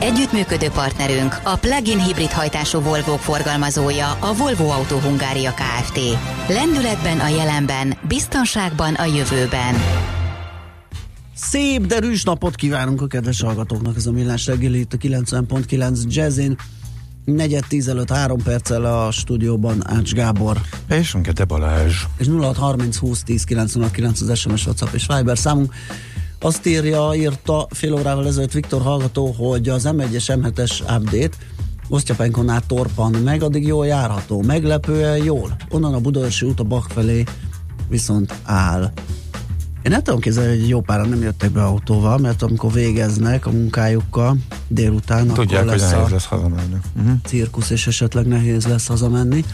Együttműködő partnerünk a plug-in hibrid hajtású Volvo forgalmazója a Volvo Auto Hungária Kft. Lendületben a jelenben, biztonságban a jövőben. Szép derűs napot kívánunk a kedves hallgatóknak, ez a millás reggeli itt a 90.9 Jazzin. Negyed tíz előtt három perccel a stúdióban Ács Gábor. És Önkete Balázs. És 0630 20 10 909 az SMS, WhatsApp és Viber számunk. Azt írja, írta fél órával ezelőtt Viktor hallgató, hogy az M1-es M7-es update Osztyapenkon át torpan meg, addig jól járható. Meglepően jól. Onnan a Budaörsi út a Bak felé viszont áll. Én nem tudom képzelni, hogy jó páran nem jöttek be autóval, mert amikor végeznek a munkájukkal délután, Tudják, akkor lesz hogy a lesz hazamenni. Uh-huh. cirkusz, és esetleg nehéz lesz hazamenni.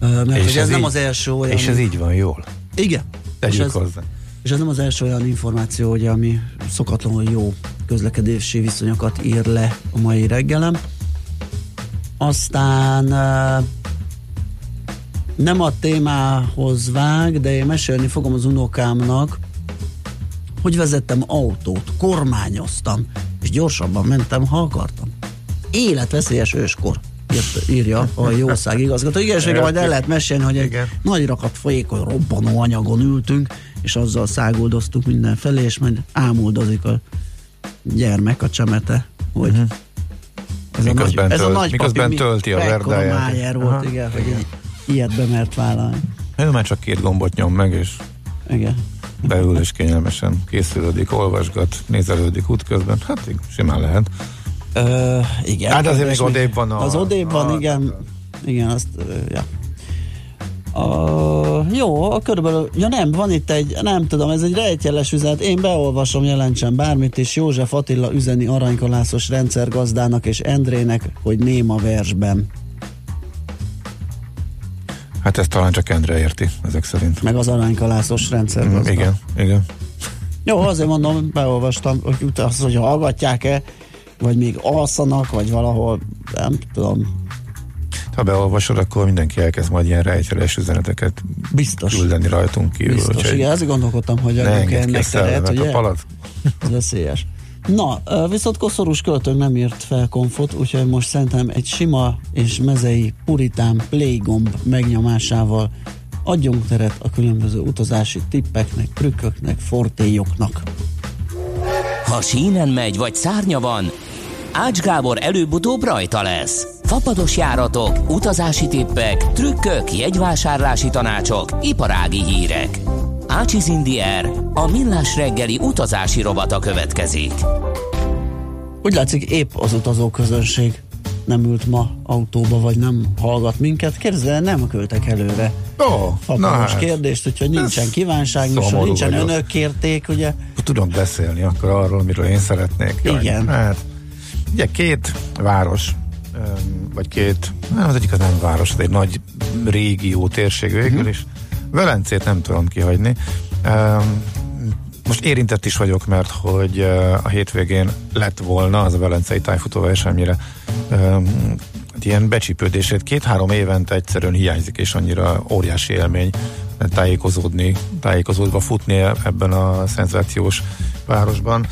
Mert és ez, ez nem így, az első olyan... És ez így van jól. Igen. Tegyük ez, hozzá. És ez nem az első olyan információ, ugye, ami szokatlanul jó közlekedési viszonyokat ír le a mai reggelem. Aztán nem a témához vág, de én mesélni fogom az unokámnak, hogy vezettem autót, kormányoztam, és gyorsabban mentem, ha akartam. Életveszélyes őskor írt, írja a jószág igazgató. Igen, és majd el lehet mesélni, hogy egy Igen. nagy rakat folyékony robbanó anyagon ültünk, és azzal száguldoztuk mindenfelé, és majd ámuldozik a gyermek, a csemete, hogy uh-huh. ez, miközben a nagy, tölt, ez a nagy miközben tölti a verdáját. volt, Aha. igen, hogy igen. ilyet bemert vállalni. Ez már csak két gombot nyom meg, és igen. beül és kényelmesen készülődik, olvasgat, nézelődik útközben, hát így, simán lehet. Ö, igen. Hát azért még odébb van a... Az odébb van, a, igen. Igen, azt, ja. A, jó, a körülbelül, ja nem, van itt egy, nem tudom, ez egy rejtjeles üzenet, én beolvasom, jelentsen bármit, és József Attila üzeni aranykalászos rendszergazdának és Endrének, hogy néma versben. Hát ezt talán csak Endre érti, ezek szerint. Meg az aranykalászos rendszergazda. Mm, igen, igen. Jó, azért mondom, beolvastam, hogy azt, hogy hallgatják-e, vagy még alszanak, vagy valahol, nem tudom, ha beolvasod, akkor mindenki elkezd majd ilyen rejtjeles üzeneteket Biztos. küldeni rajtunk kívül. Biztos, úgyhogy igen, ezért gondolkodtam, hogy adjunk ennek teret, ugye? A palat. Ez veszélyes. Na, viszont koszorús költőnk nem írt fel konfot, úgyhogy most szerintem egy sima és mezei puritán playgomb megnyomásával adjunk teret a különböző utazási tippeknek, trükköknek, fortélyoknak. Ha sínen megy, vagy szárnya van, Ács Gábor előbb-utóbb rajta lesz. Fapados járatok, utazási tippek, trükkök, jegyvásárlási tanácsok, iparági hírek. Ácsiz Indier, a millás reggeli utazási robata következik. Úgy látszik, épp az utazó közönség nem ült ma autóba, vagy nem hallgat minket. Kérdezze, nem költek előre. Ó, oh, na hát. kérdést, úgyhogy nincsen kívánság, nincsen önök kérték, ugye? Tudok beszélni akkor arról, miről én szeretnék. Igen. Hát, ugye két város vagy két, nem, az egyik az nem város, az egy nagy régió térség végül uh-huh. is. Velencét nem tudom kihagyni. Most érintett is vagyok, mert hogy a hétvégén lett volna az a velencei tájfutó versenyre ilyen becsípődését két-három évente egyszerűen hiányzik, és annyira óriási élmény tájékozódni, tájékozódva futni ebben a szenzációs városban.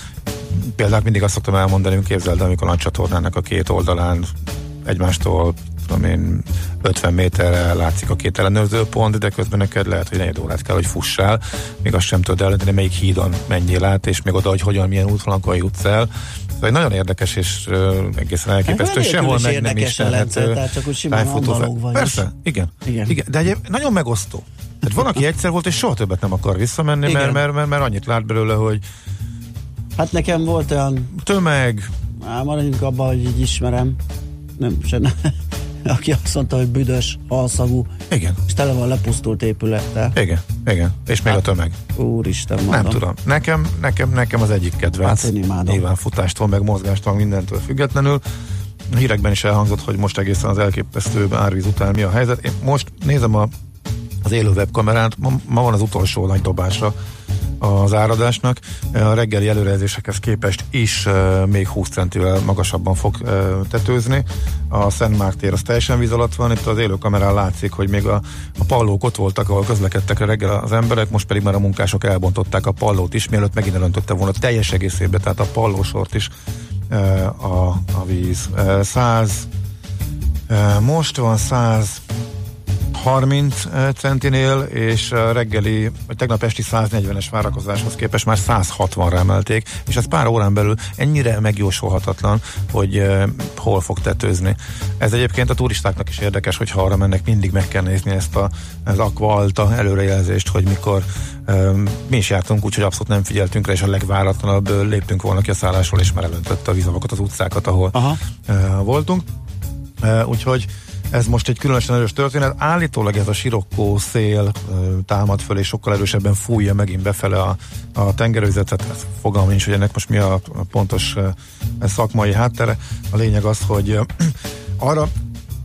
Például mindig azt szoktam elmondani, hogy képzeld, amikor a csatornának a két oldalán egymástól tudom én, 50 méterre látszik a két ellenőrző pont, de közben neked lehet, hogy negyed órát kell, hogy fussál, még azt sem tudod eldönteni, melyik hídon mennyi lát, és még oda, hogy hogyan, milyen útvonalakon jutsz el. Szóval egy nagyon érdekes és uh, egészen elképesztő, hát, sehol meg nem is telhető. Tehát csak úgy simán Persze, igen, igen. igen. De egy, nagyon megosztó. Tehát van, aki egyszer volt, és soha többet nem akar visszamenni, mert, mert, mert, mert annyit lát belőle, hogy Hát nekem volt olyan... Tömeg. Á, maradjunk abban, hogy így ismerem nem, se ne, aki azt mondta, hogy büdös, halszagú, igen. és tele van lepusztult épülettel. Igen, igen, és még hát, a tömeg. Úristen, mondom. Nem tudom. Nekem, nekem, nekem az egyik kedvenc. Hát én imádom. Nyilván futástól, meg mozgástól, mindentől függetlenül. a hírekben is elhangzott, hogy most egészen az elképesztő árvíz után mi a helyzet. Én most nézem a, az élő webkamerát, ma, ma van az utolsó nagy dobásra az áradásnak. A reggeli előrejelzésekhez képest is még 20 centivel magasabban fog uh, tetőzni. A Szent Márk tér az teljesen víz alatt van, itt az élő kamerán látszik, hogy még a, a pallók ott voltak, ahol közlekedtek reggel az emberek, most pedig már a munkások elbontották a pallót is, mielőtt megint elöntötte volna teljes egészébe, tehát a pallósort is a, a víz. Uh, 100 uh, most van 100 30 eh, centinél, és a reggeli, vagy tegnap esti 140-es várakozáshoz képest már 160-ra emelték, és ez pár órán belül ennyire megjósolhatatlan, hogy uh, hol fog tetőzni. Ez egyébként a turistáknak is érdekes, hogy ha arra mennek, mindig meg kell nézni ezt a, az Aqua Alta előrejelzést, hogy mikor mi is jártunk, úgyhogy abszolút nem figyeltünk rá, és a legváratlanabb léptünk volna ki a szállásról, és már elöntötte a vízavakat az utcákat, ahol Aha. Voltunk. Úgyhogy ez most egy különösen erős történet. Állítólag ez a sirokkó szél támad föl, és sokkal erősebben fújja megint befele a, a tengerőzetet. Ez fogalmam nincs, hogy ennek most mi a pontos szakmai háttere. A lényeg az, hogy arra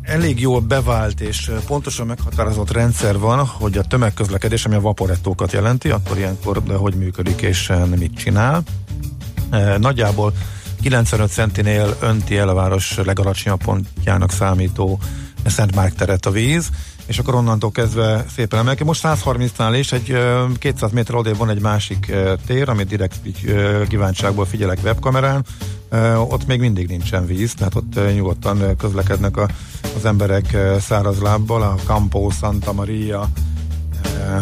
elég jól bevált és pontosan meghatározott rendszer van, hogy a tömegközlekedés, ami a vaporettókat jelenti, akkor ilyenkor de hogy működik és mit csinál. Nagyjából 95 centinél önti el a város legalacsonyabb pontjának számító Szent Márk teret a víz, és akkor onnantól kezdve szépen emelkedik. Most 130-nál is egy 200 méter odébb van egy másik tér, amit direkt így, kíváncságból figyelek webkamerán. Ott még mindig nincsen víz, tehát ott nyugodtan közlekednek a, az emberek száraz lábbal, a Campo Santa Maria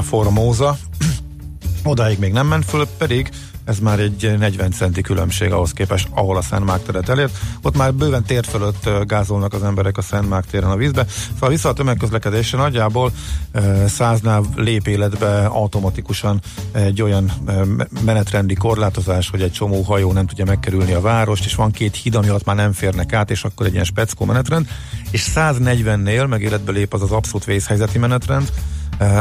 Formosa. Odáig még nem ment föl, pedig ez már egy 40 centi különbség ahhoz képest, ahol a Szent Márk teret elért. Ott már bőven tér fölött gázolnak az emberek a Szent Márk téren a vízbe. Szóval vissza a tömegközlekedésre nagyjából száznál lép életbe automatikusan egy olyan menetrendi korlátozás, hogy egy csomó hajó nem tudja megkerülni a várost, és van két híd, ami alatt már nem férnek át, és akkor egy ilyen speckó menetrend, és 140-nél meg életbe lép az az abszolút vészhelyzeti menetrend,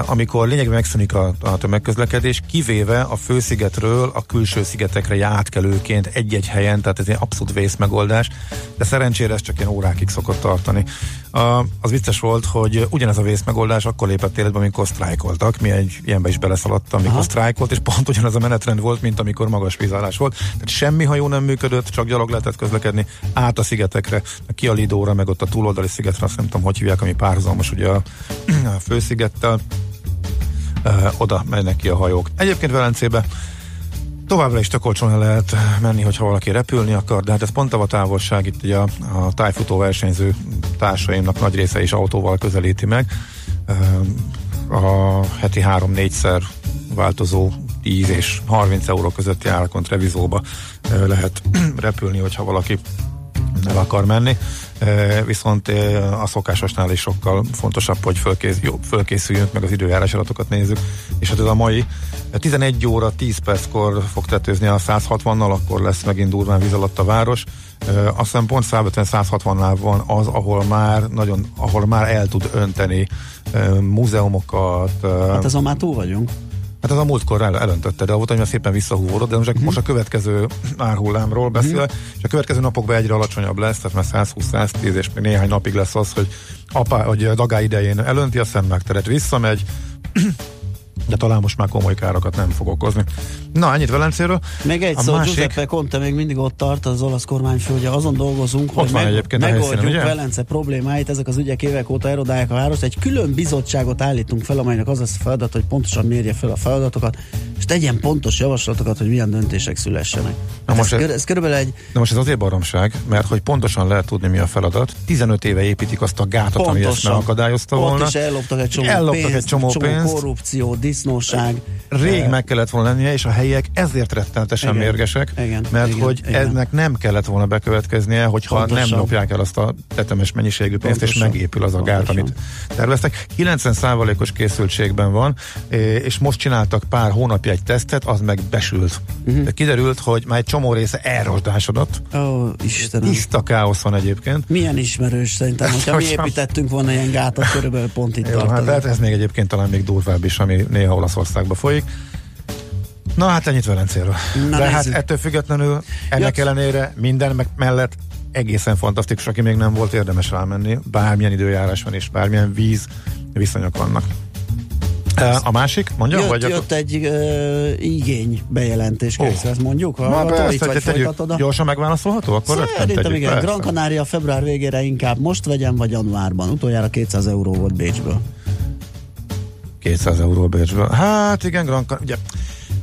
amikor lényegben megszűnik a, a tömegközlekedés, kivéve a főszigetről a külső szigetekre átkelőként egy-egy helyen, tehát ez egy abszolút vészmegoldás, de szerencsére ez csak ilyen órákig szokott tartani. A, az vicces volt, hogy ugyanez a vészmegoldás akkor lépett életbe, amikor sztrájkoltak. Mi egy ilyenbe is beleszaladtam, amikor Aha. sztrájkolt, és pont ugyanaz a menetrend volt, mint amikor magas vízállás volt. Tehát semmi hajó nem működött, csak gyalog lehetett közlekedni át a szigetekre, a Kialidóra, meg ott a túloldali szigetre, azt nem tudom, hogy hívják, ami párhuzamos ugye a, a főszigettel. Uh, oda mennek ki a hajók. Egyébként Velencébe Továbbra is tök olcsón lehet menni, hogyha valaki repülni akar, de hát ez pont a távolság, itt ugye a, a tájfutó versenyző társaimnak nagy része is autóval közelíti meg. A heti három-négyszer változó 10 és 30 euró közötti árakon revizóba lehet repülni, hogyha valaki el akar menni. Viszont a szokásosnál is sokkal fontosabb, hogy fölkész, jó, fölkészüljünk, meg az időjárás adatokat nézzük. És hát ez a mai 11 óra 10 perckor fog tetőzni a 160-nal, akkor lesz megint durván víz alatt a város. Azt hiszem pont 150-160-nál van az, ahol már nagyon, ahol már el tud önteni múzeumokat. Hát azon már túl vagyunk. Hát ez a múltkor el, elöntötte, de volt, hogy szépen visszahúvódott, de most, mm. most a következő árhullámról beszél, mm. és a következő napokban egyre alacsonyabb lesz, tehát már 120-110, és még néhány napig lesz az, hogy, apá, hogy a dagá idején elönti a szemmegteret, visszamegy, de talán most már komoly károkat nem fog okozni. Na, ennyit Velencéről. Még egy szó, másik... Giuseppe Conte még mindig ott tart, az olasz kormányfő, hogy azon dolgozunk, ott hogy meg, megoldjuk helyszínen, Velence problémáit, ezek az ügyek évek óta erodálják a várost. Egy külön bizottságot állítunk fel, amelynek az lesz a feladat, hogy pontosan mérje fel a feladatokat, és tegyen pontos javaslatokat, hogy milyen döntések szülessenek. Na most ez, ez, ez körülbelül egy... Na most ez azért baromság, mert hogy pontosan lehet tudni, mi a feladat. 15 éve építik azt a gátat, pontosan. ami ezt megakadályozta volna. Ott is elloptak egy csomó elloptak pénzt, egy csomó, csomó pénzt. korrupció, disznóság. Rég meg kellett volna lennie, és a helyiek ezért rettenetesen igen, mérgesek, igen, mert igen, hogy igen. ennek nem kellett volna bekövetkeznie, hogyha Pontosan. nem lopják el azt a tetemes mennyiségű pénzt, Pontosan. és megépül az a gát, amit terveztek. 90%-os készültségben van, és most csináltak pár hónapja egy tesztet, az meg besült. Uh-huh. De kiderült, hogy már egy csomó része elrosdásodott. Ó, oh, Istenem. Tiszta káosz van egyébként. Milyen ismerős szerintem, hogyha mi építettünk volna ilyen gátat, körülbelül pont itt Jó, hát lehet ez még egyébként talán még durvább is, ami néha Olaszországba folyik. Na hát ennyit Velencéről. Na, De hát nézzük. hát ettől függetlenül, ennek ja. ellenére minden meg mellett egészen fantasztikus, aki még nem volt érdemes rámenni, bármilyen időjárás van és bármilyen víz viszonyok vannak. A másik, mondja? Jött, vagy jött egy uh, igény bejelentés, oh. ezt mondjuk? Ha Na, persze, itt vagy a... Gyorsan megválaszolható? Akkor Szerintem igen, persze. Gran Canaria február végére inkább most vegyem, vagy januárban. Utoljára 200 euró volt Bécsből. 200 euró Bécsből. Hát igen, Gran ugye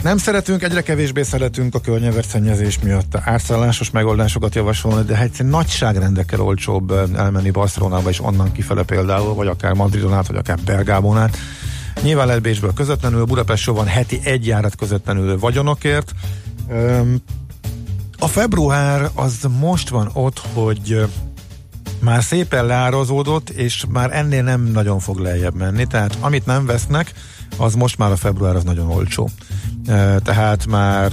nem szeretünk, egyre kevésbé szeretünk a környevertszennyezés miatt árszállásos megoldásokat javasolni, de hát egy nagyságrendekkel olcsóbb elmenni Barcelonába és onnan kifele például, vagy akár Madridon át, vagy akár Belgámon át. Nyilván lehet Bécsből közvetlenül, Budapest van heti egy járat közvetlenül vagyonokért. A február az most van ott, hogy már szépen leározódott, és már ennél nem nagyon fog lejjebb menni, tehát amit nem vesznek, az most már a február az nagyon olcsó. Tehát már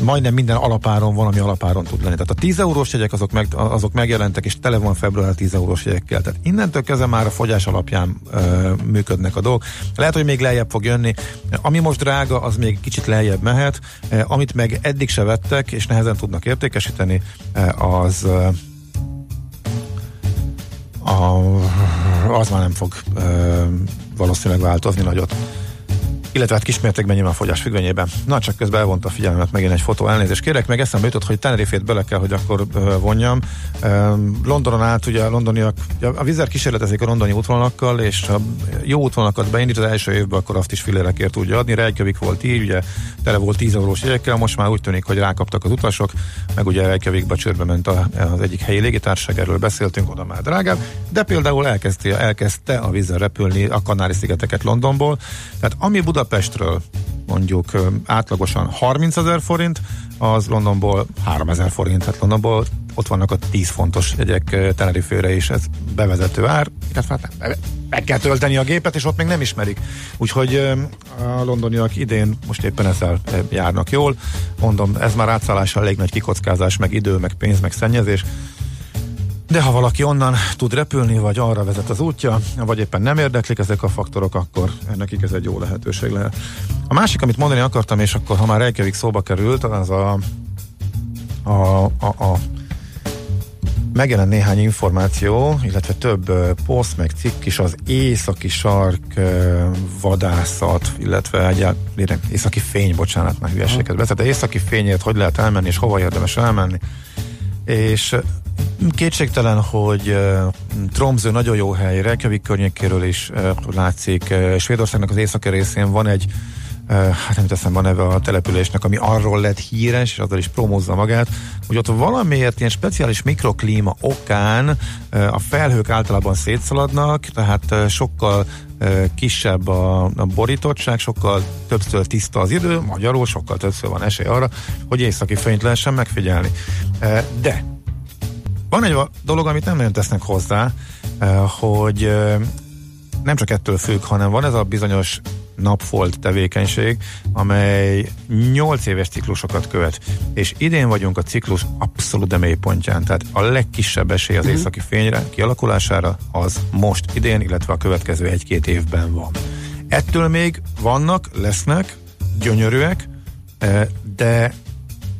majdnem minden alapáron van, ami alapáron tud lenni. Tehát a 10 eurós jegyek azok, meg, azok megjelentek, és tele van február 10 eurós jegyekkel. Tehát innentől kezdve már a fogyás alapján ö, működnek a dolgok. Lehet, hogy még lejjebb fog jönni. Ami most drága, az még kicsit lejjebb mehet. Amit meg eddig se vettek, és nehezen tudnak értékesíteni, az az már nem fog valószínűleg változni nagyot illetve hát kismértékben nyilván fogyás függvényében. Na, csak közben elvonta a figyelmet megint egy fotó elnézést kérek, meg eszembe jutott, hogy Tenerifét bele kell, hogy akkor vonjam. Londonon át ugye a londoniak, a Vizer kísérletezik a londoni útvonalakkal, és ha jó útvonalakat beindít az első évben, akkor azt is filérekért tudja adni. Reykjavik volt így, ugye tele volt 10 eurós jegyekkel, most már úgy tűnik, hogy rákaptak az utasok, meg ugye Reykjavikba csőrbe ment az egyik helyi légitársaság, erről beszéltünk, oda már drágább, de például elkezdte, elkezdte a Vizer repülni a Kanári-szigeteket Londonból, tehát ami Buda Budapestről mondjuk átlagosan 30 ezer forint, az Londonból 3 ezer forint, tehát Londonból ott vannak a 10 fontos jegyek Tenerifőre is, ez bevezető ár, illetve hát meg kell tölteni a gépet, és ott még nem ismerik. Úgyhogy a londoniak idén most éppen ezzel járnak jól. Mondom, ez már átszállással elég nagy kikockázás, meg idő, meg pénz, meg szennyezés. De ha valaki onnan tud repülni, vagy arra vezet az útja, vagy éppen nem érdeklik ezek a faktorok, akkor nekik ez egy jó lehetőség lehet. A másik, amit mondani akartam, és akkor ha már Reykjavik szóba került, az a, a, a, a megjelent néhány információ, illetve több poszt, meg cikk is az északi sark vadászat, illetve egyáltalán északi fény, bocsánat, már hülyeséget beszélt, északi fényért hogy lehet elmenni, és hova érdemes elmenni. És Kétségtelen, hogy uh, Tromsø nagyon jó hely, Reykjavik környékéről is uh, látszik. Svédországnak az északi részén van egy hát nem teszem a neve a településnek, ami arról lett híres, és azzal is promózza magát, hogy ott valamiért ilyen speciális mikroklíma okán a felhők általában szétszaladnak, tehát sokkal kisebb a, a borítottság, sokkal többször tiszta az idő, magyarul sokkal többször van esély arra, hogy északi fényt lehessen megfigyelni. De van egy dolog, amit nem nagyon tesznek hozzá, hogy nem csak ettől függ, hanem van ez a bizonyos napfolt tevékenység, amely 8 éves ciklusokat követ. És idén vagyunk a ciklus abszolút mélypontján, tehát a legkisebb esély az mhm. északi fényre kialakulására az most idén, illetve a következő egy-két évben van. Ettől még vannak, lesznek, gyönyörűek, eh, de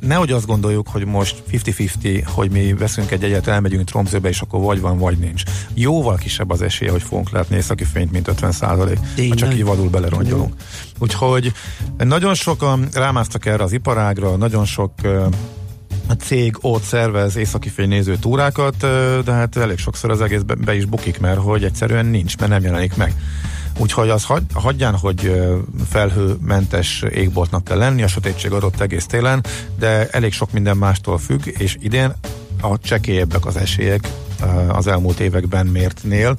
nehogy azt gondoljuk, hogy most 50-50, hogy mi veszünk egy egyet, elmegyünk Tromzőbe, és akkor vagy van, vagy nincs. Jóval kisebb az esélye, hogy fogunk látni északi fényt, mint 50 százalék, ha csak így vadul belerongyolunk. Úgyhogy nagyon sokan rámásztak erre az iparágra, nagyon sok a cég ott szervez északi fénynéző túrákat, de hát elég sokszor az egész be, be is bukik, mert hogy egyszerűen nincs, mert nem jelenik meg. Úgyhogy az hagy, hagyján, hogy felhőmentes égboltnak kell lenni, a sötétség adott egész télen, de elég sok minden mástól függ, és idén a csekélyebbek az esélyek az elmúlt években mértnél,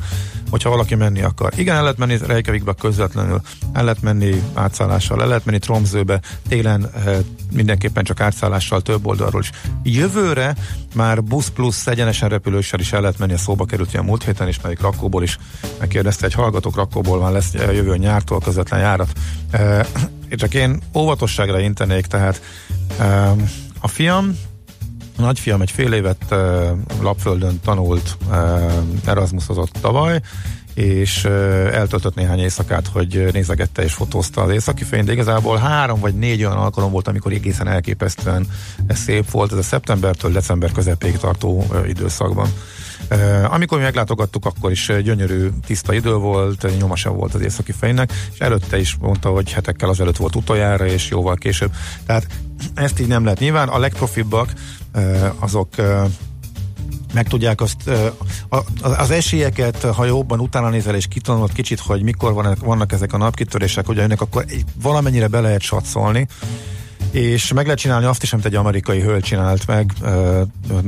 hogyha valaki menni akar. Igen, el lehet menni Reykjavikbe közvetlenül, el lehet menni átszállással, el lehet menni Tromzőbe, télen e, mindenképpen csak átszállással több oldalról is. Jövőre már busz plusz egyenesen repülőssel is el lehet menni, a szóba került ilyen múlt héten is, melyik Rakóból is megkérdezte egy hallgatók, Rakóból van lesz jövő nyártól közvetlen járat. Csak én óvatosságra intenék, tehát a fiam a nagyfiam egy fél évet Lapföldön tanult, Erasmusozott tavaly, és eltöltött néhány éjszakát, hogy nézegette és fotózta az északi fényt, de igazából három vagy négy olyan alkalom volt, amikor egészen elképesztően szép volt, ez a szeptembertől december közepéig tartó időszakban. Amikor mi meglátogattuk, akkor is gyönyörű, tiszta idő volt, nyoma sem volt az északi fénynek, és előtte is mondta, hogy hetekkel azelőtt volt utoljára, és jóval később. Tehát ezt így nem lehet. Nyilván a legprofibbak azok meg tudják azt, az esélyeket, ha jobban utána nézel és kitanulod kicsit, hogy mikor vannak ezek a napkitörések, hogy ennek akkor valamennyire be lehet satszolni, és meg lehet csinálni azt is, amit egy amerikai hölgy csinált meg uh,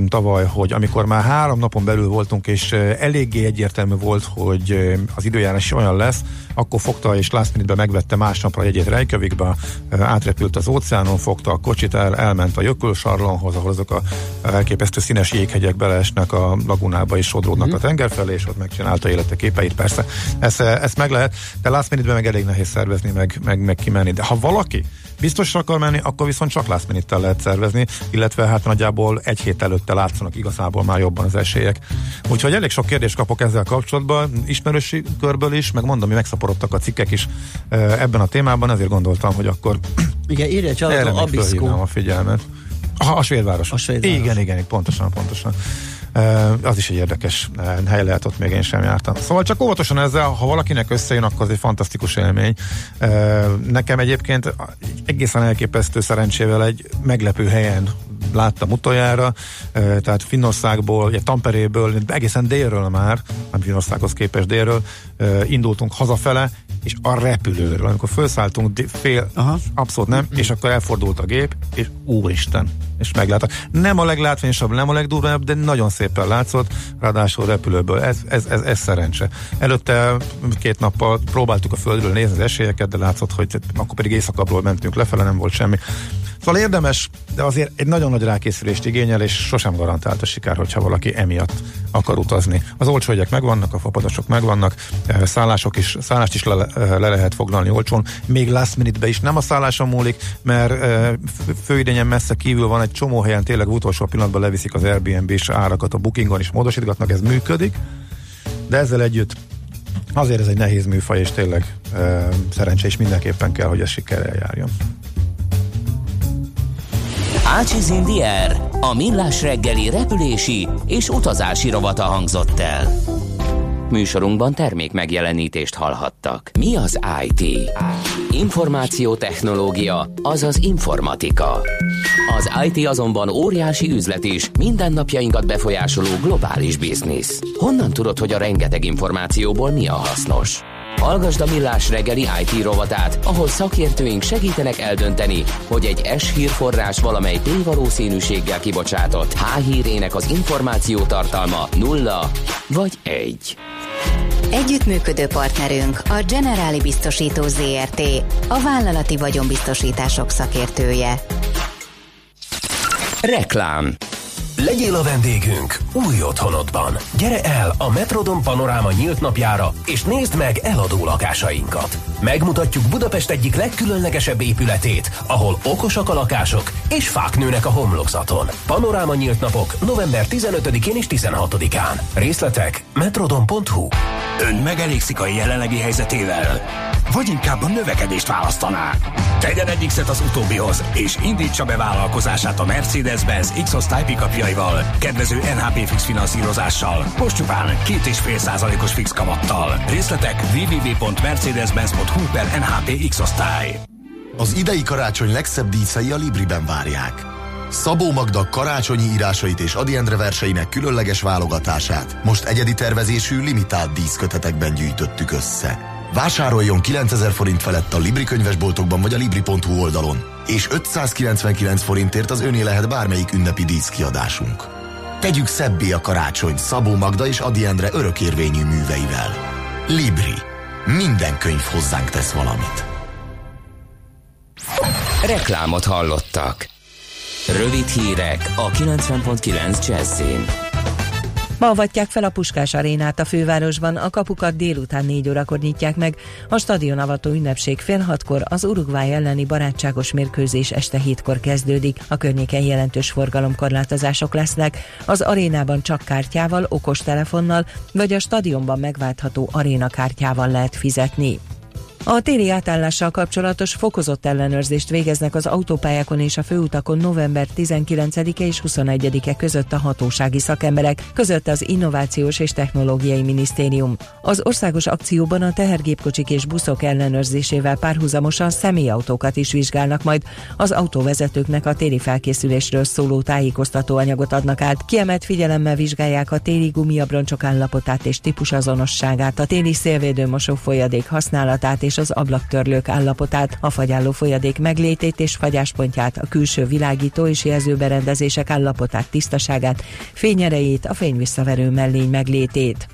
tavaly, hogy amikor már három napon belül voltunk, és eléggé egyértelmű volt, hogy az időjárás olyan lesz, akkor fogta és last minute megvette másnapra jegyét Reykjavikba, átrepült az óceánon, fogta a kocsit, el, elment a Jökulsarlonhoz, ahol azok a elképesztő színes jéghegyek beleesnek a lagunába és sodródnak mm-hmm. a tenger felé, és ott megcsinálta élete képeit. Persze, ezt, ezt meg lehet, de last minute meg elég nehéz szervezni, meg, meg, meg kimenni. De ha valaki biztosra akar menni, akkor viszont csak last minute lehet szervezni, illetve hát nagyjából egy hét előtte látszanak igazából már jobban az esélyek. Úgyhogy elég sok kérdést kapok ezzel kapcsolatban, ismerősi körből is, meg mondom, hogy megszaporodtak a cikkek is ebben a témában, ezért gondoltam, hogy akkor igen, írja egy a figyelmet. A, a svédváros. A svédváros. Igen, igen, pontosan, pontosan. Az is egy érdekes hely lehet, ott még én sem jártam. Szóval csak óvatosan ezzel, ha valakinek összejön, akkor az egy fantasztikus élmény. Nekem egyébként egészen elképesztő szerencsével egy meglepő helyen láttam utoljára, tehát Finnországból, ugye Tamperéből, egészen délről már, nem Finnországhoz képest délről, indultunk hazafele, és a repülőről, amikor felszálltunk, fél, Aha. abszolút nem, és akkor elfordult a gép, és úristen, és meglátta. Nem a leglátványosabb, nem a legdurvább, de nagyon szépen látszott, ráadásul repülőből. Ez, ez, ez, ez szerencse. Előtte két nappal próbáltuk a földről nézni az esélyeket, de látszott, hogy akkor pedig éjszakabbról mentünk lefele, nem volt semmi. Szóval érdemes, de azért egy nagyon nagy rákészülést igényel, és sosem garantált a siker, hogyha valaki emiatt akar utazni. Az olcsó jegyek megvannak, a fapadosok megvannak, eh, szállások is, szállást is le, eh, le lehet foglalni olcsón, még last minute is nem a szálláson múlik, mert eh, főidényen messze kívül van egy csomó helyen, tényleg utolsó pillanatban leviszik az Airbnb-s árakat a bookingon is módosítgatnak, ez működik, de ezzel együtt azért ez egy nehéz műfaj, és tényleg e, is mindenképpen kell, hogy ez sikerrel járjon. Ácsiz Indier, a millás reggeli repülési és utazási rovata hangzott el. Műsorunkban termék megjelenítést hallhattak. Mi az IT? Információtechnológia, azaz informatika. Az IT azonban óriási üzlet is, mindennapjainkat befolyásoló globális biznisz. Honnan tudod, hogy a rengeteg információból mi a hasznos? Hallgasd a Millás reggeli IT rovatát, ahol szakértőink segítenek eldönteni, hogy egy S hírforrás valamely tévalószínűséggel kibocsátott H hírének az információ tartalma nulla vagy egy. Együttműködő partnerünk a Generáli Biztosító ZRT, a vállalati vagyonbiztosítások szakértője. Reklám Legyél a vendégünk új otthonodban. Gyere el a Metrodon Panoráma nyílt napjára, és nézd meg eladó lakásainkat. Megmutatjuk Budapest egyik legkülönlegesebb épületét, ahol okosak a lakások, és fák nőnek a homlokzaton. Panoráma nyílt napok november 15-én és 16-án. Részletek metrodon.hu Ön megelégszik a jelenlegi helyzetével? Vagy inkább a növekedést választaná? Tegyen egy X-et az utóbbihoz, és indítsa be vállalkozását a Mercedes-Benz X-osztály pikapjaival, kedvező NHP fix finanszírozással, most csupán 2,5%-os fix kamattal. Részletek www.mercedes-benz.hu per NHP X-osztály. Az idei karácsony legszebb díszei a Libriben várják. Szabó Magda karácsonyi írásait és Adi Endre verseinek különleges válogatását most egyedi tervezésű limitált díszkötetekben gyűjtöttük össze. Vásároljon 9000 forint felett a Libri könyvesboltokban vagy a Libri.hu oldalon, és 599 forintért az öné lehet bármelyik ünnepi díszkiadásunk. Tegyük szebbé a karácsony Szabó Magda és Adi Endre örökérvényű műveivel. Libri. Minden könyv hozzánk tesz valamit. Reklámot hallottak. Rövid hírek a 90.9 Jazzin. Ma avatják fel a Puskás arénát a fővárosban, a kapukat délután 4 órakor nyitják meg, a stadion avató ünnepség fél hatkor, az Uruguay elleni barátságos mérkőzés este hétkor kezdődik, a környéken jelentős forgalomkorlátozások lesznek, az arénában csak kártyával, okostelefonnal vagy a stadionban megváltható arénakártyával lehet fizetni. A téli átállással kapcsolatos fokozott ellenőrzést végeznek az autópályákon és a főutakon november 19-e és 21-e között a hatósági szakemberek, között az Innovációs és Technológiai Minisztérium. Az országos akcióban a tehergépkocsik és buszok ellenőrzésével párhuzamosan személyautókat is vizsgálnak, majd az autóvezetőknek a téli felkészülésről szóló tájékoztató anyagot adnak át. Kiemelt figyelemmel vizsgálják a téli gumiabroncsok állapotát és típusazonosságát, a téli szélvédő mosófolyadék használatát és és az ablaktörlők állapotát, a fagyálló folyadék meglétét és fagyáspontját, a külső világító és jelzőberendezések állapotát, tisztaságát, fényerejét, a fényvisszaverő mellény meglétét.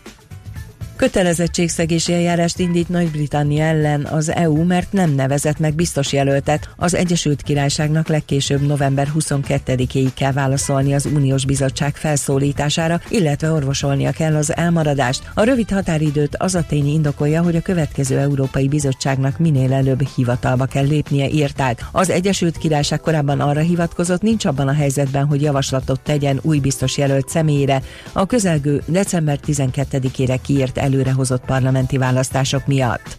Kötelezettségszegési eljárást indít Nagy-Britannia ellen az EU, mert nem nevezett meg biztos jelöltet. Az Egyesült Királyságnak legkésőbb november 22-éig kell válaszolni az Uniós Bizottság felszólítására, illetve orvosolnia kell az elmaradást. A rövid határidőt az a tény indokolja, hogy a következő Európai Bizottságnak minél előbb hivatalba kell lépnie, írták. Az Egyesült Királyság korábban arra hivatkozott, nincs abban a helyzetben, hogy javaslatot tegyen új biztos jelölt személyére. A közelgő december 12-ére kiírt el előrehozott parlamenti választások miatt.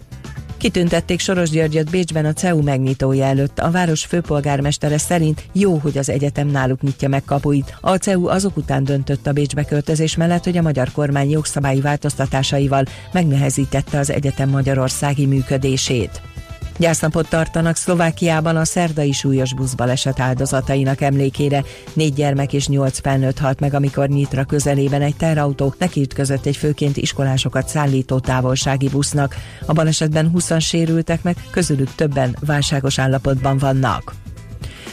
Kitüntették Soros Györgyöt Bécsben a CEU megnyitója előtt. A város főpolgármestere szerint jó, hogy az egyetem náluk nyitja meg kapuit. A CEU azok után döntött a Bécsbe költözés mellett, hogy a magyar kormány jogszabályi változtatásaival megnehezítette az egyetem magyarországi működését. Gyásznapot tartanak Szlovákiában a szerdai súlyos buszbaleset áldozatainak emlékére. Négy gyermek és nyolc felnőtt halt meg, amikor Nyitra közelében egy terautó nekiütközött egy főként iskolásokat szállító távolsági busznak. A balesetben 20 sérültek meg, közülük többen válságos állapotban vannak.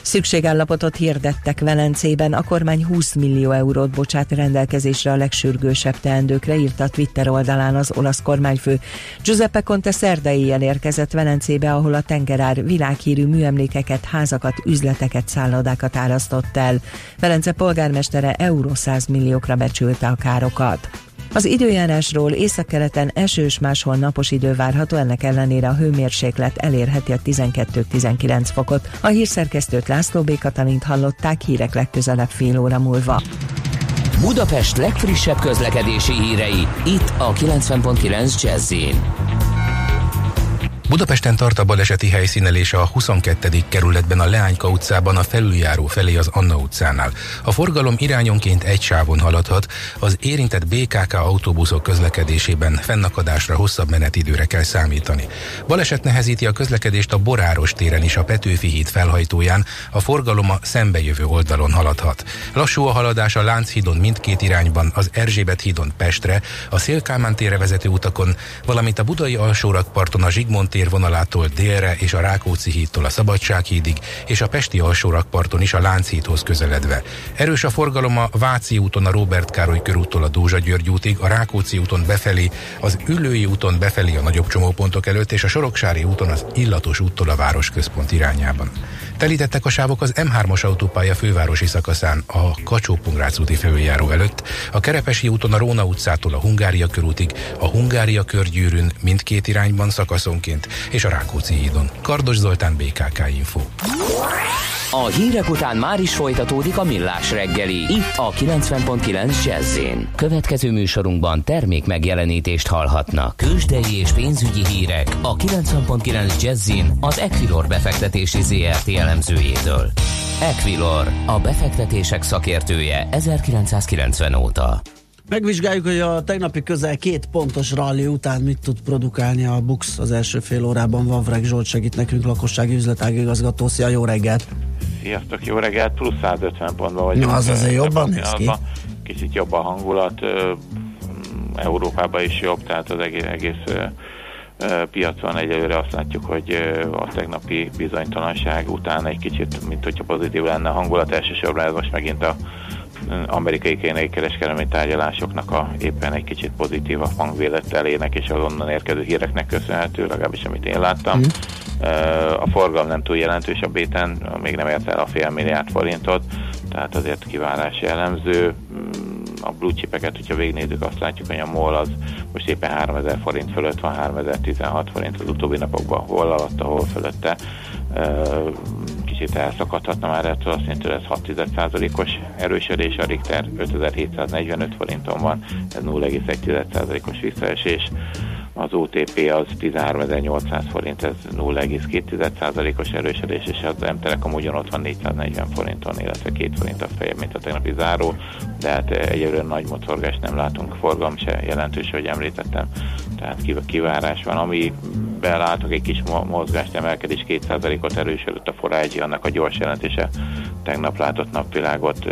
Szükségállapotot hirdettek Velencében, a kormány 20 millió eurót bocsát rendelkezésre a legsürgősebb teendőkre, írta a Twitter oldalán az olasz kormányfő. Giuseppe Conte szerdai érkezett Velencébe, ahol a tengerár világhírű műemlékeket, házakat, üzleteket, szállodákat árasztott el. Velence polgármestere euró 100 milliókra becsülte a károkat. Az időjárásról északkeleten esős, máshol napos idő várható, ennek ellenére a hőmérséklet elérheti a 12-19 fokot. A hírszerkesztőt László B. Katalint hallották hírek legközelebb fél óra múlva. Budapest legfrissebb közlekedési hírei, itt a 90.9 jazz Budapesten tart a baleseti helyszínelése a 22. kerületben a Leányka utcában a felüljáró felé az Anna utcánál. A forgalom irányonként egy sávon haladhat, az érintett BKK autóbuszok közlekedésében fennakadásra hosszabb menetidőre kell számítani. Baleset nehezíti a közlekedést a Boráros téren is a Petőfi híd felhajtóján, a forgalom a szembejövő oldalon haladhat. Lassú a haladás a Lánchídon mindkét irányban, az Erzsébet hídon Pestre, a Szélkámán térre vezető utakon, valamint a Budai alsórakparton a Zsigmond tér vonalától délre és a Rákóczi hídtól a Szabadsághídig és a Pesti alsórakparton is a Lánchídhoz közeledve. Erős a forgalom a Váci úton a Robert Károly körúttól a Dózsa György útig, a Rákóczi úton befelé, az Üllői úton befelé a nagyobb csomópontok előtt és a Soroksári úton az Illatos úttól a városközpont irányában. Telítettek a sávok az M3-as autópálya fővárosi szakaszán a kacsó úti felüljáró előtt, a Kerepesi úton a Róna utcától a Hungária körútig, a Hungária körgyűrűn mindkét irányban szakaszonként és a Rákóczi hídon. Kardos Zoltán, BKK Info. A hírek után már is folytatódik a millás reggeli, itt a 90.9 jazz Következő műsorunkban termék megjelenítést hallhatnak. Kősdei és pénzügyi hírek a 90.9 jazz az Equilor befektetési ZRT elemzőjétől. Equilor, a befektetések szakértője 1990 óta. Megvizsgáljuk, hogy a tegnapi közel két pontos rally után mit tud produkálni a Bux az első fél órában. Vavreg Zsolt segít nekünk, lakossági üzletági igazgató. Szia, jó reggelt! Sziasztok, jó reggelt! Plusz 150 pontban vagyunk. Ja, az azért jobban néz ki. Kicsit jobb a hangulat, Európában is jobb, tehát az egész, egész piacon egyelőre azt látjuk, hogy a tegnapi bizonytalanság után egy kicsit, mint hogyha pozitív lenne a hangulat, elsősorban ez most megint a amerikai kínai kereskedelmi tárgyalásoknak a éppen egy kicsit pozitív a hangvéletelének és az onnan érkező híreknek köszönhető, legalábbis amit én láttam. Mm. A forgalom nem túl jelentős a béten, még nem ért el a fél milliárd forintot, tehát azért kiválás jellemző. A blue chipeket, hogyha végignézzük, azt látjuk, hogy a MOL az most éppen 3000 forint fölött van, 3016 forint az utóbbi napokban, hol alatt, hol fölötte. Kicsit elszakadhatna már ettől, jelenti, hogy ez 6%-os erősödés, a Richter 5745 forinton van, ez 0,1%-os visszaesés az OTP az 13.800 forint, ez 0,2%-os erősödés, és az M-Telekom ugyanott van 440 forinton, illetve 2 forint a fejebb, mint a tegnapi záró, de hát egyelőre nagy mocorgást nem látunk, forgalom se jelentős, hogy említettem, tehát kivárás van, ami belátok egy kis mozgást, emelkedés 2%-ot erősödött a forágyi, annak a gyors jelentése tegnap látott napvilágot,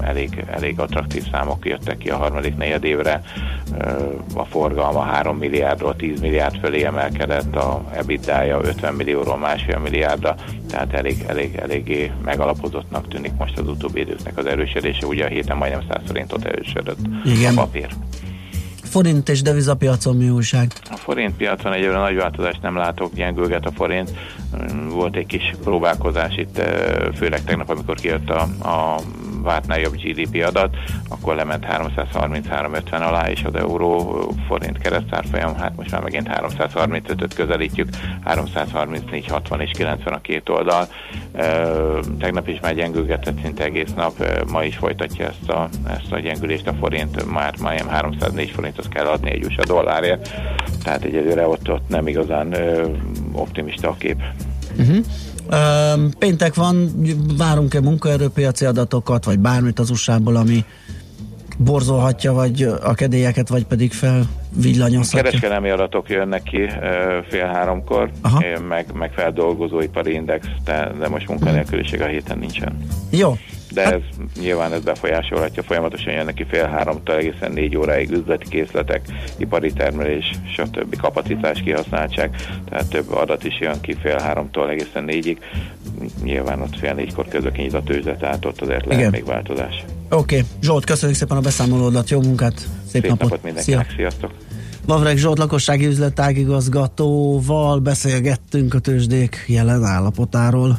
elég, elég attraktív számok jöttek ki a harmadik negyedévre, a forgalma 3 milliárdról 10 milliárd fölé emelkedett, a EBITDA-ja 50 millióról másfél milliárdra, tehát elég, elég, eléggé megalapozottnak tűnik most az utóbbi időknek az erősödése, ugye a héten majdnem 100 forintot erősödött Igen. a papír forint és devizapiacon mi újság? A forint piacon egyébként nagy változást nem látok, gyengülget a forint. Volt egy kis próbálkozás itt, főleg tegnap, amikor kijött a, a vártnál jobb GDP adat, akkor lement 333-50 alá, és az euró forint keresztárfolyam, hát most már megint 335-öt közelítjük, 334-60 és 90 a két oldal. Tegnap is már gyengülgetett szinte egész nap, ma is folytatja ezt a, ezt a gyengülést a forint, már majdnem 304 forintot kell adni egy USA dollárért, tehát egyelőre ott, ott nem igazán optimista a kép. Uh-huh. Péntek van, várunk-e munkaerőpiaci adatokat, vagy bármit az USA-ból, ami borzolhatja vagy a kedélyeket, vagy pedig felvillanyozhatja? Kereskedelmi adatok jönnek ki fél háromkor, Aha. meg, meg feldolgozóipari index, de, de most munkanélküliség a héten nincsen. Jó, de hát- ez nyilván ez befolyásolhatja, folyamatosan jönnek ki fél háromtól egészen négy óráig üzleti készletek, ipari termelés, stb. kapacitás kihasználtság, tehát több adat is jön ki fél háromtól egészen négyig, nyilván ott fél négykor közökényít a tőzsde, tehát ott azért lehet Igen. még változás. Oké, okay. Zsolt, köszönjük szépen a beszámolódat, jó munkát, szép, szép napot, napot mindenkinek, Szia. sziasztok! Lavreg Zsolt lakossági üzletágigazgatóval beszélgettünk a tőzsdék jelen állapotáról.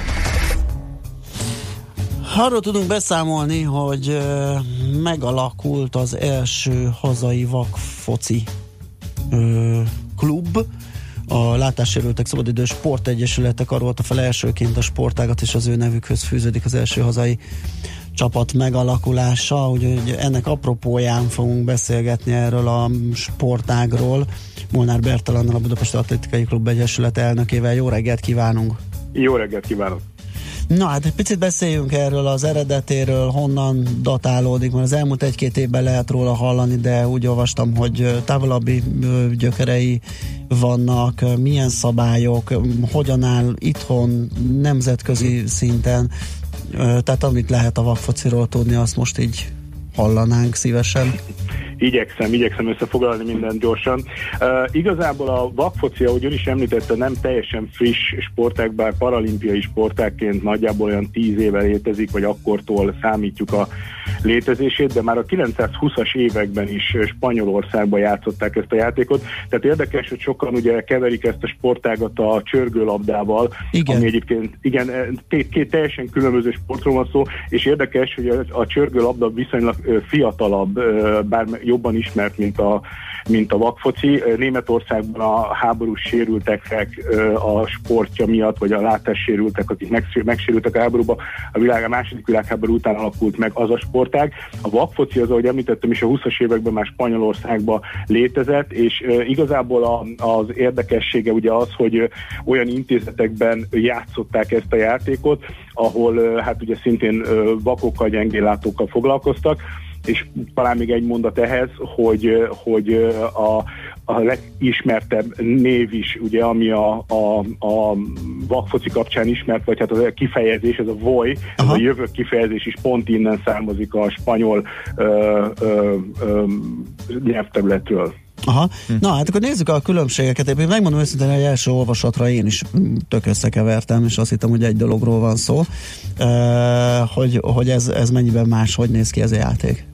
Arról tudunk beszámolni, hogy megalakult az első hazai vakfoci klub, a Látássérültek Szabadidő Sportegyesületek karolta fel elsőként a sportágat, és az ő nevükhöz fűződik az első hazai csapat megalakulása, úgyhogy ennek apropóján fogunk beszélgetni erről a sportágról. Molnár Bertalannal, a Budapesti Atlétikai Klub Egyesület elnökével. Jó reggelt kívánunk! Jó reggelt kívánok! Na hát egy picit beszéljünk erről az eredetéről, honnan datálódik, mert az elmúlt egy-két évben lehet róla hallani, de úgy olvastam, hogy távolabbi gyökerei vannak, milyen szabályok, hogyan áll itthon, nemzetközi szinten, tehát amit lehet a vakfociról tudni, azt most így hallanánk szívesen. Igyekszem, igyekszem összefoglalni mindent gyorsan. Uh, igazából a vakfoci, ahogy ön is említette, nem teljesen friss sportág, bár paralimpiai sportákként nagyjából olyan tíz éve létezik, vagy akkortól számítjuk a létezését, de már a 920-as években is Spanyolországban játszották ezt a játékot. Tehát érdekes, hogy sokan ugye keverik ezt a sportágat a csörgőlabdával, Igen. ami egyébként igen, két, két teljesen különböző sportról van szó, és érdekes, hogy a, a csörgőlabda viszonylag fiatalabb, bár jobban ismert, mint a, mint a vakfoci. Németországban a háborús sérülteknek a sportja miatt, vagy a látássérültek, akik megsé- megsérültek a háborúba, a világ a második világháború után alakult meg az a sportág. A vakfoci az, ahogy említettem is, a 20-as években már Spanyolországban létezett, és igazából az érdekessége ugye az, hogy olyan intézetekben játszották ezt a játékot, ahol hát ugye szintén vakokkal, gyengéllátókkal foglalkoztak, és talán még egy mondat ehhez, hogy, hogy a, a legismertebb név is, ugye, ami a, a, a vakfoci kapcsán ismert, vagy hát az a kifejezés, ez a voy, ez a jövök kifejezés is pont innen származik a spanyol ö, ö, ö, nyelvterületről. Aha. Na, hát akkor nézzük a különbségeket. Én megmondom őszintén, hogy első olvasatra én is mm, tök összekevertem, és azt hittem, hogy egy dologról van szó. Hogy hogy ez, ez mennyiben más, hogy néz ki ez a játék?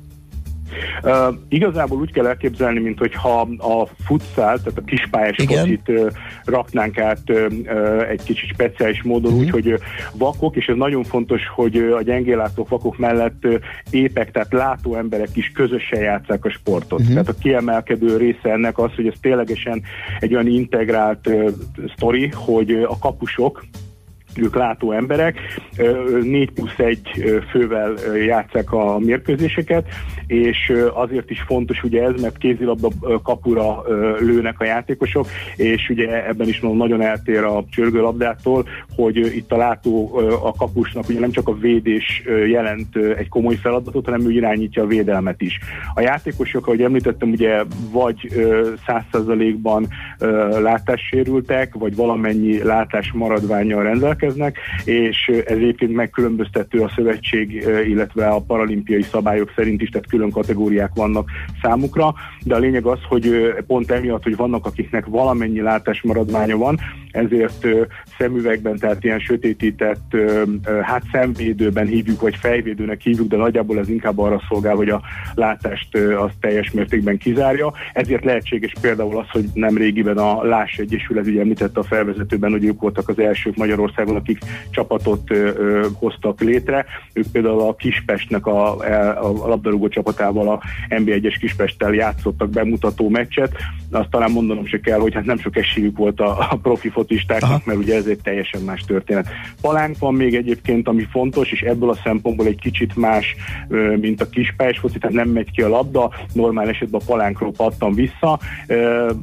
Uh, igazából úgy kell elképzelni, mint hogyha a futsal, tehát a kispályás focit uh, raknánk át uh, egy kicsit speciális módon, Mhm. úgy, hogy uh, vakok, és ez nagyon fontos, hogy a gyengéllátók vakok mellett uh, épek, tehát látó emberek is közösen játszák a sportot. Mhm. Tehát a kiemelkedő része ennek az, hogy ez ténylegesen egy olyan integrált uh, sztori, hogy a kapusok, ők látó emberek, ö, 4 plusz 1 fővel játszák a mérkőzéseket, és azért is fontos ugye ez, mert kézilabda kapura lőnek a játékosok, és ugye ebben is nagyon eltér a csörgőlabdától, hogy itt a látó a kapusnak ugye nem csak a védés jelent egy komoly feladatot, hanem ő irányítja a védelmet is. A játékosok, ahogy említettem, ugye vagy ö, 100%-ban ö, látássérültek, vagy valamennyi látás maradványjal rendelkeznek, és ö, ez egyébként megkülönböztető a szövetség, illetve a paralimpiai szabályok szerint is, tehát külön kategóriák vannak számukra, de a lényeg az, hogy pont emiatt, hogy vannak, akiknek valamennyi látás maradványa van, ezért szemüvegben, tehát ilyen sötétített, hát szemvédőben hívjuk, vagy fejvédőnek hívjuk, de nagyjából ez inkább arra szolgál, hogy a látást az teljes mértékben kizárja. Ezért lehetséges például az, hogy nem régiben a Láss Egyesület, ugye említette a felvezetőben, hogy ők voltak az elsők Magyarországon, akik csapatot hoztak létre. Ők például a Kispestnek a, a, a labdarúgó csapatával, a NB1-es Kispesttel játszottak bemutató meccset. Azt talán mondanom se kell, hogy hát nem sok esélyük volt a, a profi fotistáknak, mert ugye ez egy teljesen más történet. Palánk van még egyébként, ami fontos, és ebből a szempontból egy kicsit más, mint a kispályás foci, tehát nem megy ki a labda, normál esetben a palánkról pattan vissza.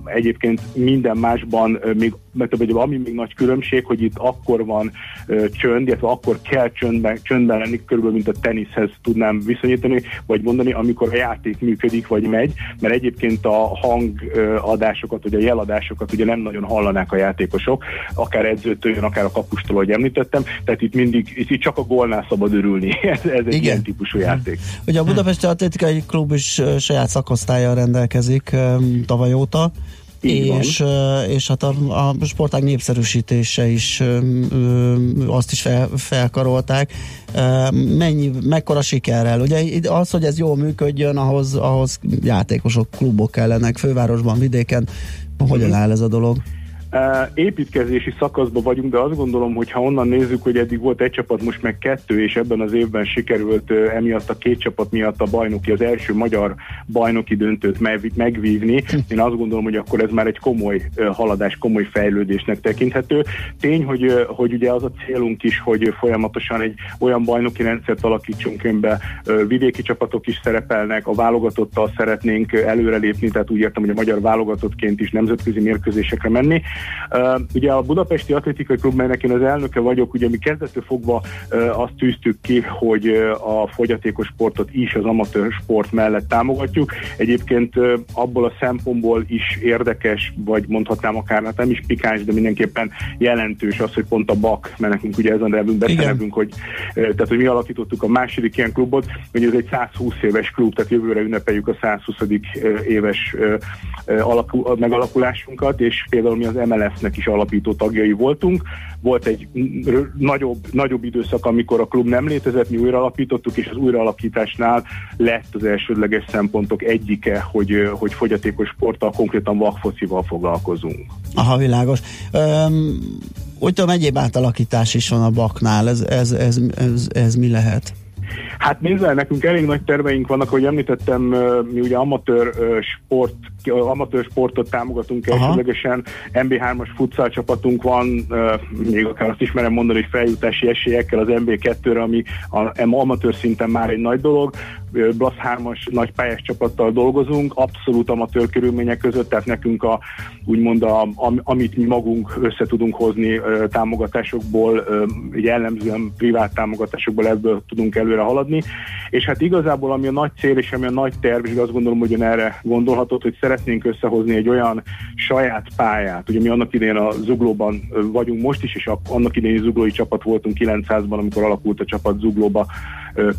Egyébként minden másban még mert vagy ami még nagy különbség, hogy itt akkor van ö, csönd, illetve akkor kell csöndben, csöndben lenni, körülbelül mint a teniszhez tudnám viszonyítani, vagy mondani, amikor a játék működik, vagy megy, mert egyébként a hangadásokat, vagy a jeladásokat ugye nem nagyon hallanák a játékosok, akár edzőtől, akár a kapustól, ahogy említettem, tehát itt mindig, itt, csak a gólnál szabad örülni. Ez, ez egy Igen. ilyen típusú játék. Ugye a Budapesti Atlétikai Klub is saját szakosztályjal rendelkezik tavaly óta, és, és hát a, a sportág népszerűsítése is ö, ö, azt is fel, felkarolták. Ö, Mennyi, mekkora sikerrel? Ugye az, hogy ez jól működjön, ahhoz, ahhoz játékosok, klubok kellenek, fővárosban, vidéken. Hogyan áll ez a dolog? Építkezési szakaszban vagyunk, de azt gondolom, hogy ha onnan nézzük, hogy eddig volt egy csapat, most meg kettő, és ebben az évben sikerült emiatt a két csapat miatt a bajnoki, az első magyar bajnoki döntőt meg, megvívni, én azt gondolom, hogy akkor ez már egy komoly haladás, komoly fejlődésnek tekinthető. Tény, hogy, hogy ugye az a célunk is, hogy folyamatosan egy olyan bajnoki rendszert alakítsunk önbe, vidéki csapatok is szerepelnek, a válogatottal szeretnénk előrelépni, tehát úgy értem, hogy a magyar válogatottként is nemzetközi mérkőzésekre menni. Uh, ugye a Budapesti Atlétikai Klub, melynek én az elnöke vagyok, ugye mi kezdettől fogva uh, azt tűztük ki, hogy uh, a fogyatékos sportot is az amatőr sport mellett támogatjuk. Egyébként uh, abból a szempontból is érdekes, vagy mondhatnám akár, hát nem is pikáns, de mindenképpen jelentős az, hogy pont a BAK, mert nekünk ugye ez a nevünk, becenevünk, hogy, uh, tehát, hogy mi alakítottuk a második ilyen klubot, hogy ez egy 120 éves klub, tehát jövőre ünnepeljük a 120. éves alakul, megalakulásunkat, és például mi az MLS-nek is alapító tagjai voltunk. Volt egy nagyobb, nagyobb időszak, amikor a klub nem létezett, mi újra alapítottuk, és az újraalapításnál lett az elsődleges szempontok egyike, hogy, hogy fogyatékos sporttal, konkrétan vakfocival foglalkozunk. Aha, világos. Um, úgy tudom, egyéb átalakítás is van a baknál, ez, ez, ez, ez, ez mi lehet? Hát nézzel, nekünk elég nagy terveink vannak, hogy említettem, mi ugye amatőr sport, amatőr sportot támogatunk elsőlegesen, MB3-as futsal csapatunk van, még akár azt is merem mondani, hogy feljutási esélyekkel az MB2-re, ami a amatőr szinten már egy nagy dolog. Blasz 3-as nagy pályás csapattal dolgozunk, abszolút amatőr körülmények között, tehát nekünk a, úgymond a, amit mi magunk össze tudunk hozni támogatásokból, jellemzően privát támogatásokból ebből tudunk előre haladni, és hát igazából ami a nagy cél és ami a nagy terv, és azt gondolom, hogy erre gondolhatott, hogy szeretnénk összehozni egy olyan saját pályát, ugye mi annak idején a Zuglóban vagyunk most is, és annak idején zuglói csapat voltunk 900-ban, amikor alakult a csapat Zuglóba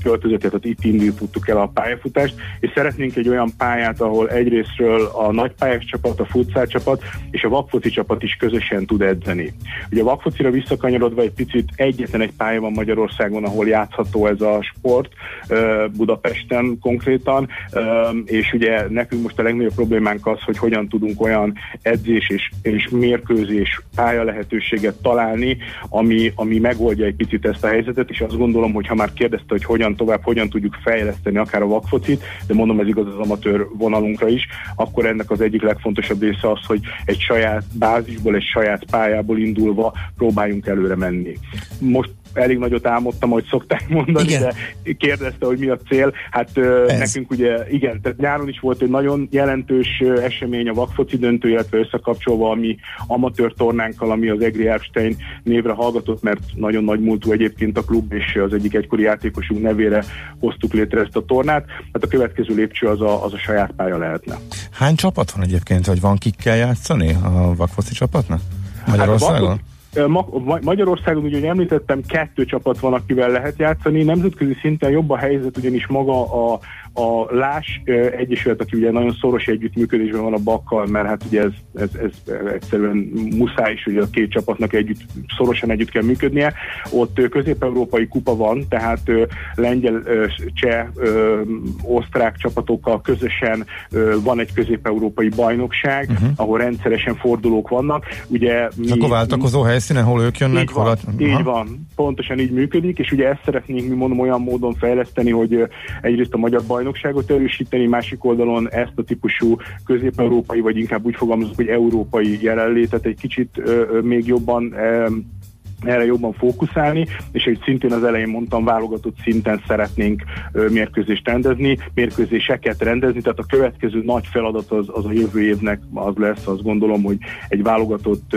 költözött, tehát itt indítottuk el a pályafutást, és szeretnénk egy olyan pályát, ahol egyrésztről a nagypályás csapat, a futszál csapat és a vakfoci csapat is közösen tud edzeni. Ugye a vakfocira visszakanyarodva egy picit egyetlen egy pálya van Magyarországon, ahol játszható ez a sport, Budapesten konkrétan, és ugye nekünk most a legnagyobb problémánk az, hogy hogyan tudunk olyan edzés és, és mérkőzés pálya lehetőséget találni, ami, ami megoldja egy picit ezt a helyzetet, és azt gondolom, hogy ha már kérdezte, hogy hogyan tovább, hogyan tudjuk fejleszteni akár a vakfocit, de mondom ez igaz az amatőr vonalunkra is, akkor ennek az egyik legfontosabb része az, hogy egy saját bázisból, egy saját pályából indulva próbáljunk előre menni. Most elég nagyot álmodtam, hogy szokták mondani, igen. de kérdezte, hogy mi a cél. Hát Ez. nekünk ugye, igen, tehát nyáron is volt egy nagyon jelentős esemény a vakfoci döntő, illetve összekapcsolva a mi amatőr tornánkkal, ami az Egri Erbstein névre hallgatott, mert nagyon nagy múltú egyébként a klub, és az egyik egykori játékosunk nevére hoztuk létre ezt a tornát. Hát a következő lépcső az a, az a saját pálya lehetne. Hány csapat van egyébként, vagy van kikkel játszani a vakfoci csapatnak? Magyarországon? Hát Magyarországon, ugye említettem, kettő csapat van, akivel lehet játszani. Nemzetközi szinten jobb a helyzet, ugyanis maga a a Lás Egyesület, aki ugye nagyon szoros együttműködésben van a Bakkal, mert hát ugye ez, ez, ez egyszerűen muszáj is, hogy a két csapatnak együtt, szorosan együtt kell működnie. Ott közép-európai kupa van, tehát lengyel, cseh, osztrák csapatokkal közösen van egy közép-európai bajnokság, uh-huh. ahol rendszeresen fordulók vannak. Ugye mi, Akkor váltakozó helyszínen, hol ők jönnek? Így van, hol a... így van, pontosan így működik, és ugye ezt szeretnénk mi mondom olyan módon fejleszteni, hogy egyrészt a magyar baj bajnokságot erősíteni, másik oldalon ezt a típusú közép-európai, vagy inkább úgy fogalmazok, hogy európai jelenlétet egy kicsit ö, még jobban ö, erre jobban fókuszálni, és hogy szintén az elején mondtam, válogatott szinten szeretnénk mérkőzést rendezni, mérkőzéseket rendezni, tehát a következő nagy feladat az, az a jövő évnek az lesz, azt gondolom, hogy egy válogatott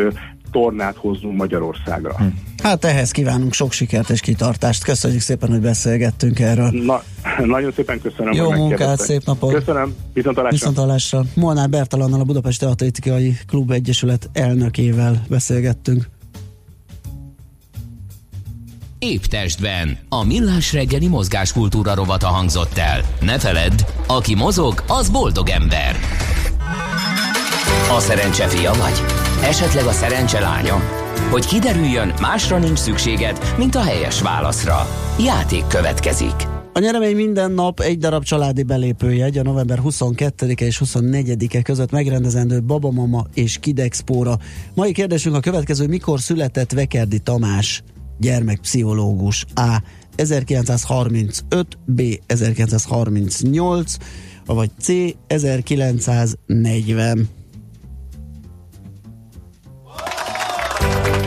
tornát hozzunk Magyarországra. Hm. Hát ehhez kívánunk sok sikert és kitartást. Köszönjük szépen, hogy beszélgettünk erről. Na, nagyon szépen köszönöm, Jó hogy munkát, szép napot! Köszönöm, viszontalásra! Viszontalásra. Molnár Bertalannal a Budapesti Atletikai Klub Egyesület elnökével beszélgettünk. Épp testben. A millás reggeli mozgáskultúra rovata hangzott el. Ne feledd, aki mozog, az boldog ember. A szerencse fia vagy? Esetleg a szerencse lánya? Hogy kiderüljön, másra nincs szükséged, mint a helyes válaszra. Játék következik. A nyeremény minden nap egy darab családi belépőjegy a november 22-e és 24-e között megrendezendő Babamama és Kidexpóra. Mai kérdésünk a következő, mikor született Vekerdi Tamás, gyermekpszichológus A. 1935, B. 1938, vagy C. 1940.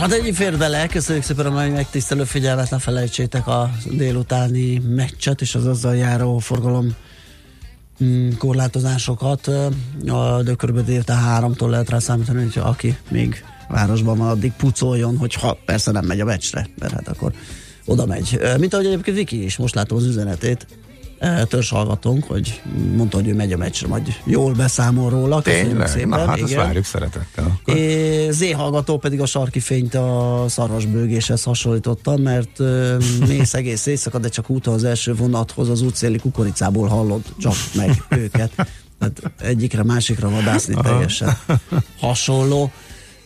Hát ennyi fér bele. Köszönjük szépen a mai megtisztelő figyelmet. Ne felejtsétek a délutáni meccset és az azzal járó forgalom mm, korlátozásokat. De kb. délután háromtól lehet rá számítani, hogy aki még városban van, addig pucoljon, hogyha persze nem megy a meccsre, mert hát akkor oda megy. Mint ahogy egyébként Viki is, most látom az üzenetét, törzs hallgatónk, hogy mondta, hogy ő megy a meccsre, majd jól beszámol róla. Tényleg? Szépen, Na hát igen. azt várjuk szeretettel. É, Z hallgató pedig a sarki fényt a szarvasbőgéshez hasonlította, mert mész egész éjszaka, de csak úton az első vonathoz az útszéli kukoricából hallod csak meg őket. Tehát egyikre, másikra vadászni teljesen hasonló.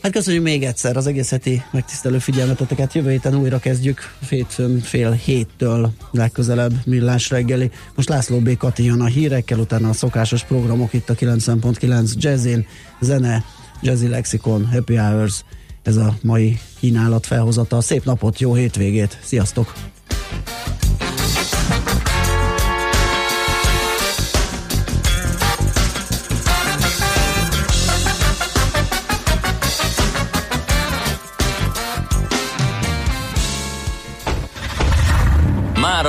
Hát köszönjük még egyszer az egész heti megtisztelő figyelmeteket. Jövő héten újra kezdjük, hétfőn fél héttől legközelebb millás reggeli. Most László B. Kati jön a hírekkel, utána a szokásos programok itt a 90.9 Jazzin, zene, Jazzy Lexicon, Happy Hours. Ez a mai kínálat felhozata. Szép napot, jó hétvégét, sziasztok!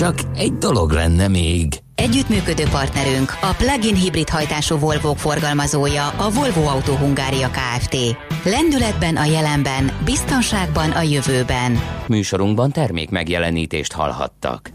Csak egy dolog lenne még. Együttműködő partnerünk a plug-in hibrid hajtású Volvo forgalmazója a Volvo Autó Hungária Kft. Lendületben a jelenben, biztonságban a jövőben. Műsorunkban termék megjelenítést hallhattak.